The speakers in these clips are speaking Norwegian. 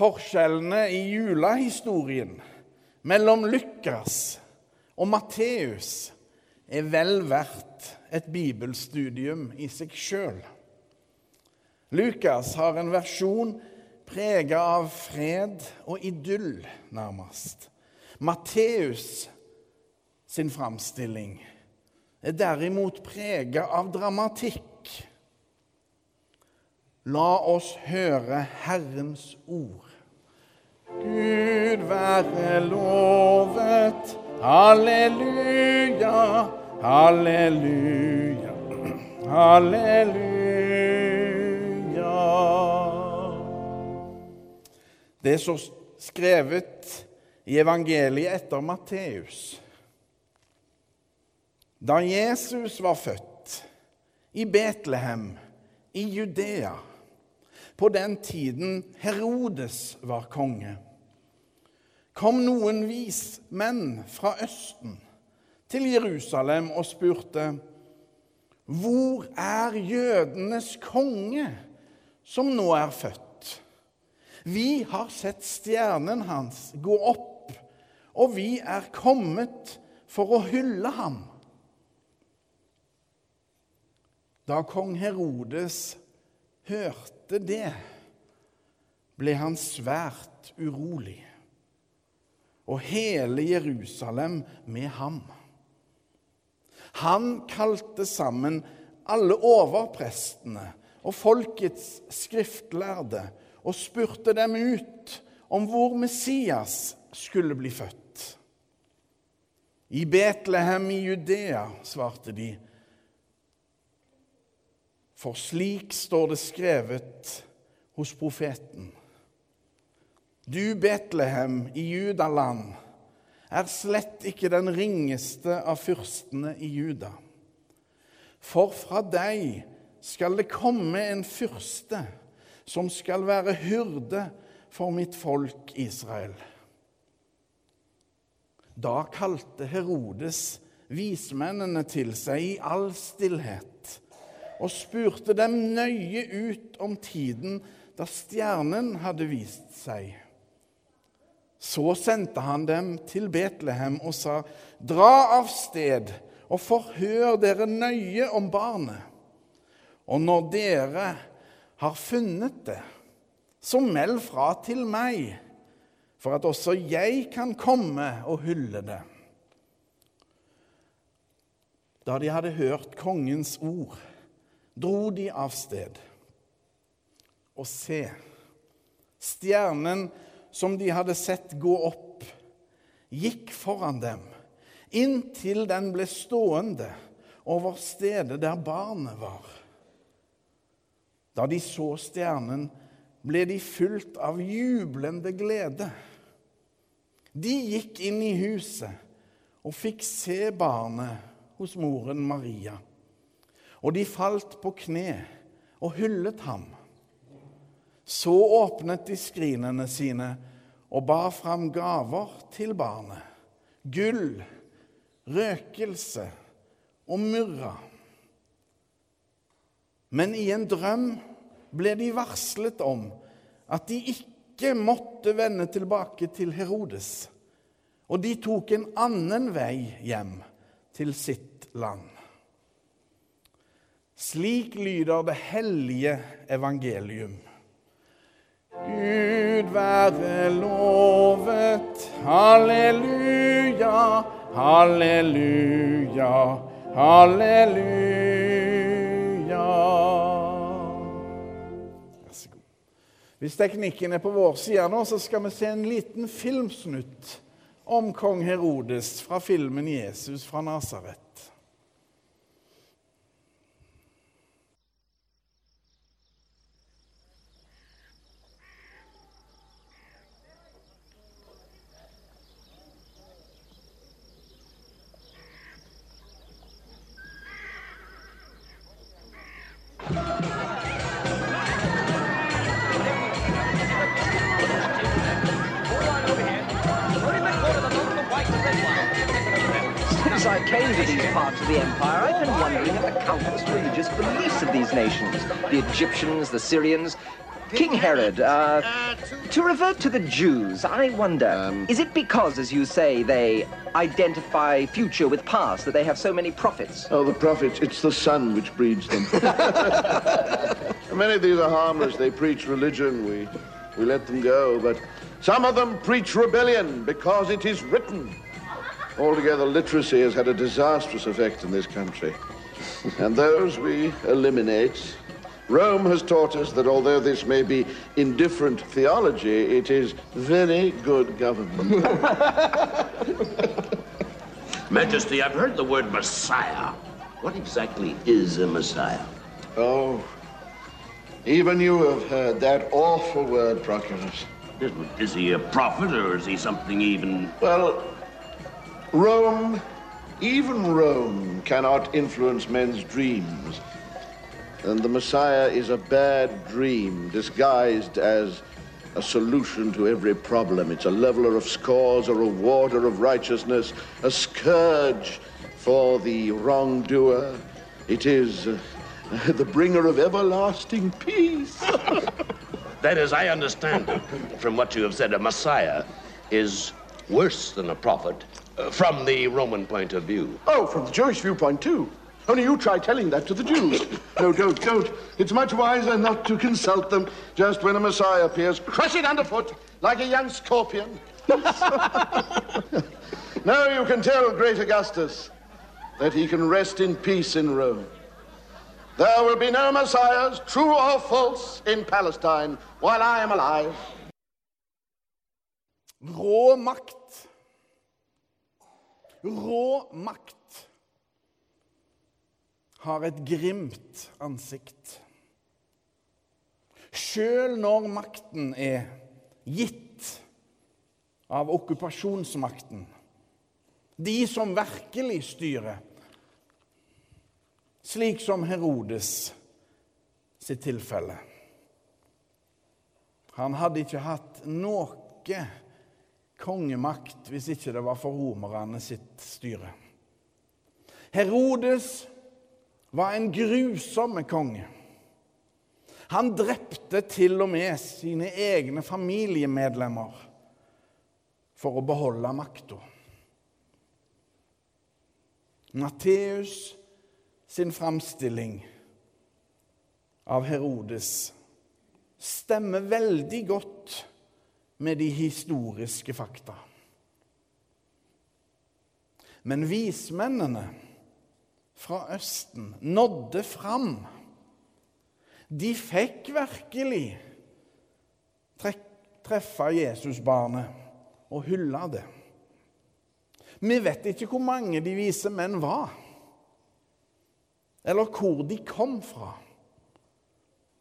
forskjellene i julehistorien mellom Lukas og Matteus er vel verdt et bibelstudium i seg sjøl. Lukas har en versjon prega av fred og idyll, nærmest. Matteus sin framstilling er derimot prega av dramatikk. La oss høre Herrens ord. Være lovet. Halleluja, halleluja, halleluja. Det er så skrevet i evangeliet etter Matteus. Da Jesus var født i Betlehem i Judea, på den tiden Herodes var konge, kom noen vismenn fra Østen til Jerusalem og spurte hvor er jødenes konge som nå er født? Vi har sett stjernen hans gå opp, og vi er kommet for å hylle ham. Da kong Herodes hørte det, ble han svært urolig, og hele Jerusalem med ham. Han kalte sammen alle overprestene og folkets skriftlærde og spurte dem ut om hvor Messias skulle bli født. I Betlehem i Judea, svarte de. For slik står det skrevet hos profeten. Du, Betlehem i Judaland, er slett ikke den ringeste av fyrstene i Juda. For fra deg skal det komme en fyrste som skal være hyrde for mitt folk Israel. Da kalte Herodes vismennene til seg i all stillhet og spurte dem nøye ut om tiden da stjernen hadde vist seg. Så sendte han dem til Betlehem og sa, Dra av sted og forhør dere nøye om barnet. Og når dere har funnet det, så meld fra til meg, for at også jeg kan komme og hylle det. Da de hadde hørt kongens ord, dro de av sted. Og se, stjernen som de hadde sett gå opp, gikk foran dem, inntil den ble stående over stedet der barnet var. Da de så stjernen, ble de fylt av jublende glede. De gikk inn i huset og fikk se barnet hos moren Maria. Og de falt på kne og hyllet ham. Så åpnet de skrinene sine og bar fram gaver til barnet. Gull, røkelse og myrra. Men i en drøm ble de varslet om at de ikke måtte vende tilbake til Herodes, og de tok en annen vei hjem til sitt land. Slik lyder det hellige evangelium. Gud være lovet. Halleluja, halleluja, halleluja. Vær så god. Hvis teknikken er på vår side nå, så skal vi se en liten filmsnutt om kong Herodes fra filmen 'Jesus fra Nasaret'. Came to these parts of the empire, I've been wondering at the countless religious beliefs of these nations the Egyptians, the Syrians. King Herod, uh, to revert to the Jews, I wonder, is it because, as you say, they identify future with past that they have so many prophets? Oh, the prophets, it's the sun which breeds them. Many of these are harmless. They preach religion. We, we let them go. But some of them preach rebellion because it is written. Altogether, literacy has had a disastrous effect in this country. And those we eliminate. Rome has taught us that although this may be indifferent theology, it is very good government. Majesty, I've heard the word Messiah. What exactly is a Messiah? oh, even you have heard that awful word, Proculus. Is, is he a prophet or is he something even. Well, Rome, even Rome, cannot influence men's dreams. And the Messiah is a bad dream disguised as a solution to every problem. It's a leveler of scores, a rewarder of righteousness, a scourge for the wrongdoer. It is uh, the bringer of everlasting peace. That is, I understand from what you have said, a Messiah is worse than a prophet uh, from the Roman point of view. Oh, from the Jewish viewpoint, too. Only you try telling that to the Jews. no, don't, don't. It's much wiser not to consult them just when a Messiah appears. Crush it underfoot like a young scorpion. now you can tell great Augustus that he can rest in peace in Rome. There will be no messiahs, true or false, in Palestine while I am alive. Rå makt. Rå makt har et grimt ansikt. Sjøl når makten er gitt av okkupasjonsmakten, de som virkelig styrer, slik som Herodes sitt tilfelle. Han hadde ikke hatt noe kongemakt hvis ikke det var for romerne sitt styre. Herodes var en grusom konge. Han drepte til og med sine egne familiemedlemmer for å beholde makta. Matteus sin framstilling av Herodes stemmer veldig godt med de historiske fakta. Men vismennene fra Østen nådde fram. De fikk virkelig treffe Jesusbarnet og hylle det. Vi vet ikke hvor mange de vise menn var, eller hvor de kom fra,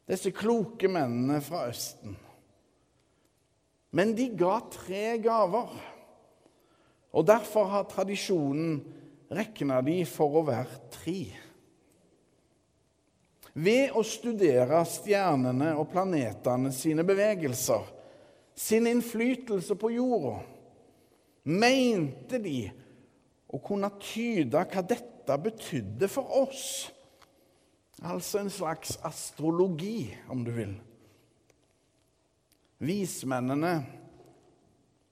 disse kloke mennene fra Østen. Men de ga tre gaver, og derfor har tradisjonen regna de for å være tre. Ved å studere stjernene og planetene sine bevegelser, sin innflytelse på jorda, mente de å kunne tyde hva dette betydde for oss. Altså en slags astrologi, om du vil. Vismennene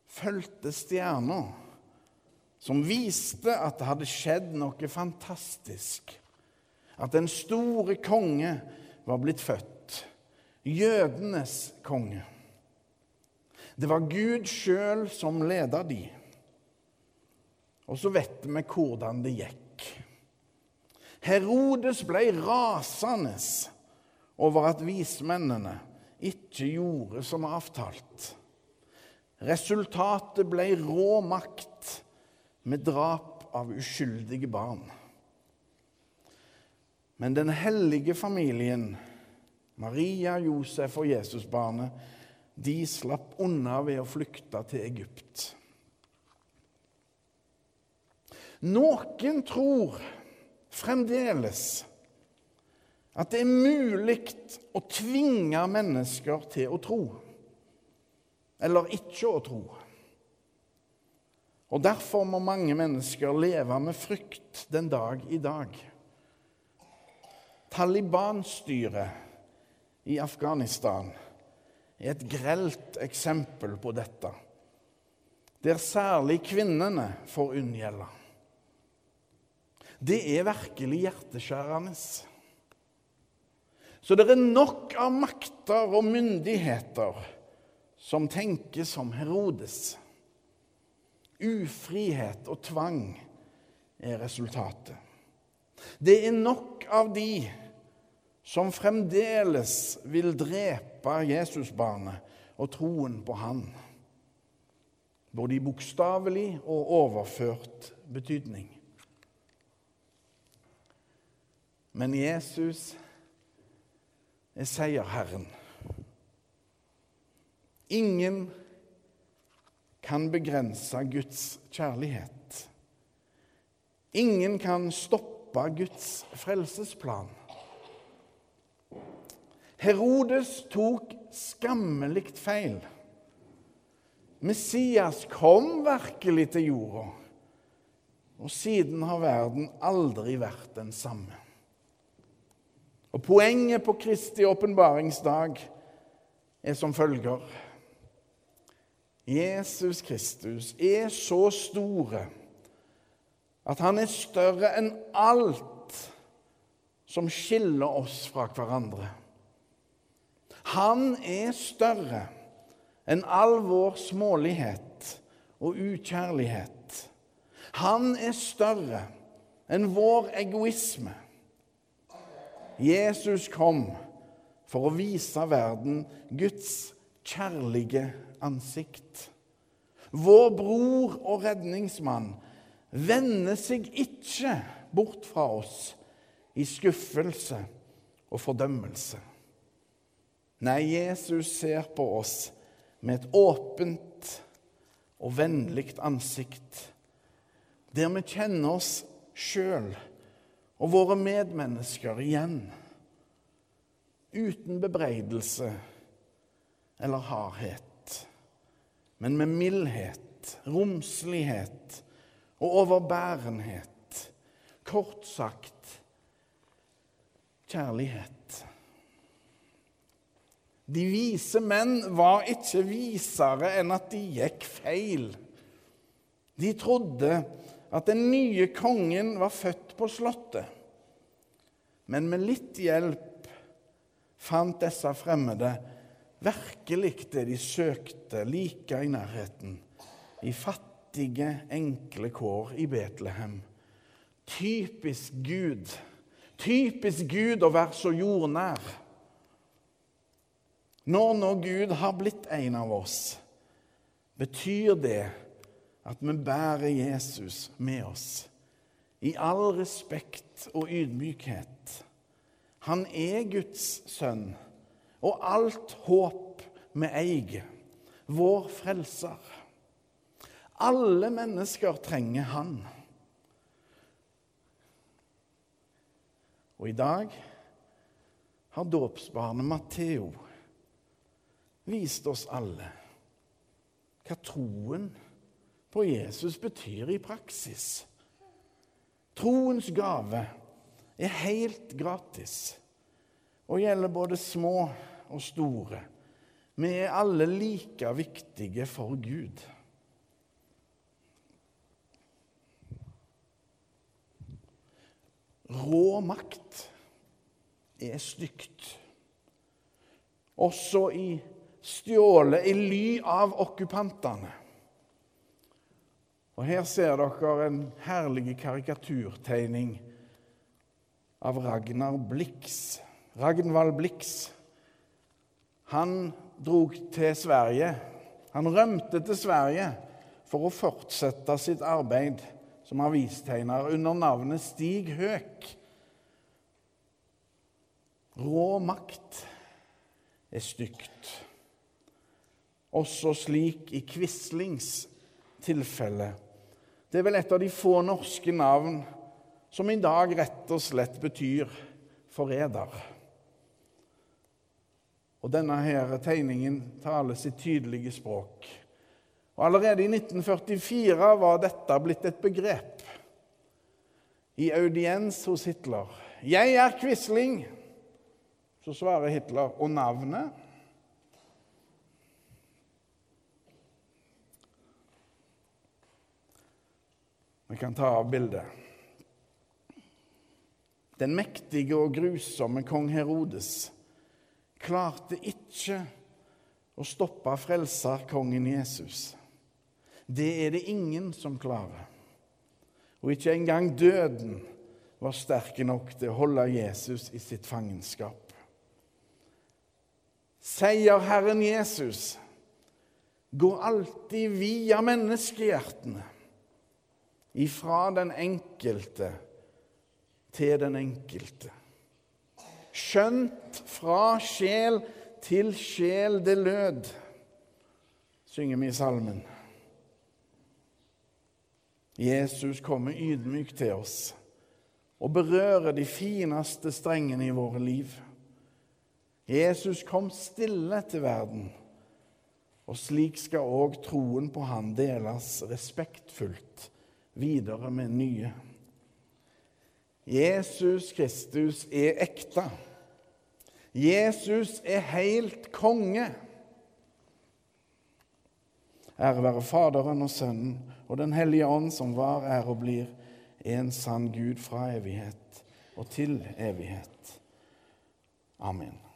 fulgte stjerna som viste at det hadde skjedd noe fantastisk. At den store konge var blitt født. Jødenes konge. Det var Gud sjøl som leda de. Og så vet vi hvordan det gikk. Herodes ble rasende over at vismennene ikke gjorde som avtalt. Resultatet ble rå makt med drap av uskyldige barn. Men den hellige familien, Maria, Josef og Jesusbarnet, de slapp unna ved å flykte til Egypt. Noen tror fremdeles at det er mulig å tvinge mennesker til å tro, eller ikke å tro. Og Derfor må mange mennesker leve med frykt den dag i dag. Taliban-styret i Afghanistan er et grelt eksempel på dette, der særlig kvinnene får unngjelde. Det er virkelig hjerteskjærende. Så det er nok av makter og myndigheter som tenker som Herodes. Ufrihet og tvang er resultatet. Det er nok av de som fremdeles vil drepe Jesusbarnet og troen på Han, både i bokstavelig og overført betydning. Men Jesus er seierherren. Ingen kan begrense Guds kjærlighet. Ingen kan stoppe Guds frelsesplan. Herodes tok skammelig feil. Messias kom virkelig til jorda, og siden har verden aldri vært den samme. Og Poenget på Kristi åpenbaringsdag er som følger Jesus Kristus er så store at han er større enn alt som skiller oss fra hverandre. Han er større enn all vår smålighet og ukjærlighet. Han er større enn vår egoisme. Jesus kom for å vise verden Guds kjærlige ansikt. Vår bror og redningsmann vender seg ikke bort fra oss i skuffelse og fordømmelse. Nei, Jesus ser på oss med et åpent og vennlig ansikt, der vi kjenner oss sjøl og våre medmennesker igjen, uten bebreidelse eller hardhet, men med mildhet, romslighet og overbærenhet. Kort sagt kjærlighet. De vise menn var ikke visere enn at de gikk feil. De trodde at den nye kongen var født på slottet. Men med litt hjelp fant disse fremmede virkelig det de søkte like i nærheten, i fattige, enkle kår i Betlehem. Typisk Gud. Typisk Gud å være så jordnær. Når nå Gud har blitt en av oss, betyr det at vi bærer Jesus med oss i all respekt og ydmykhet. Han er Guds sønn, og alt håp vi eier, vår frelser. Alle mennesker trenger Han. Og i dag har dåpsbarnet Matteo vist oss alle hva troen på Jesus betyr i praksis. Troens gave er helt gratis og gjelder både små og store. Vi er alle like viktige for Gud. Rå makt er stygt. Også i stjålet i ly av okkupantene. Og Her ser dere en herlig karikaturtegning av Ragnar Blix. Ragnvald Blix. Han drog til Sverige. Han rømte til Sverige for å fortsette sitt arbeid som avistegner under navnet Stig Høek. Rå makt er stygt også slik i Quislings tilfelle. Det er vel et av de få norske navn som i dag rett og slett betyr forræder. Og denne her tegningen taler sitt tydelige språk. Og Allerede i 1944 var dette blitt et begrep. I audiens hos Hitler. 'Jeg er Quisling', så svarer Hitler. 'Og navnet?' Vi kan ta av bildet. Den mektige og grusomme kong Herodes klarte ikke å stoppe frelserkongen Jesus. Det er det ingen som klarer. Og ikke engang døden var sterke nok til å holde Jesus i sitt fangenskap. Seierherren Jesus går alltid via menneskehjertene, ifra den enkelte til den enkelte. Skjønt fra sjel til sjel det lød, synger vi i salmen. Jesus kommer ydmyk til oss og berører de fineste strengene i våre liv. Jesus kom stille til verden, og slik skal òg troen på Han deles respektfullt videre med nye. Jesus Kristus er ekte. Jesus er helt konge. Ære være Faderen og Sønnen og Den hellige ånd, som var, er og blir en sann Gud fra evighet og til evighet. Amen.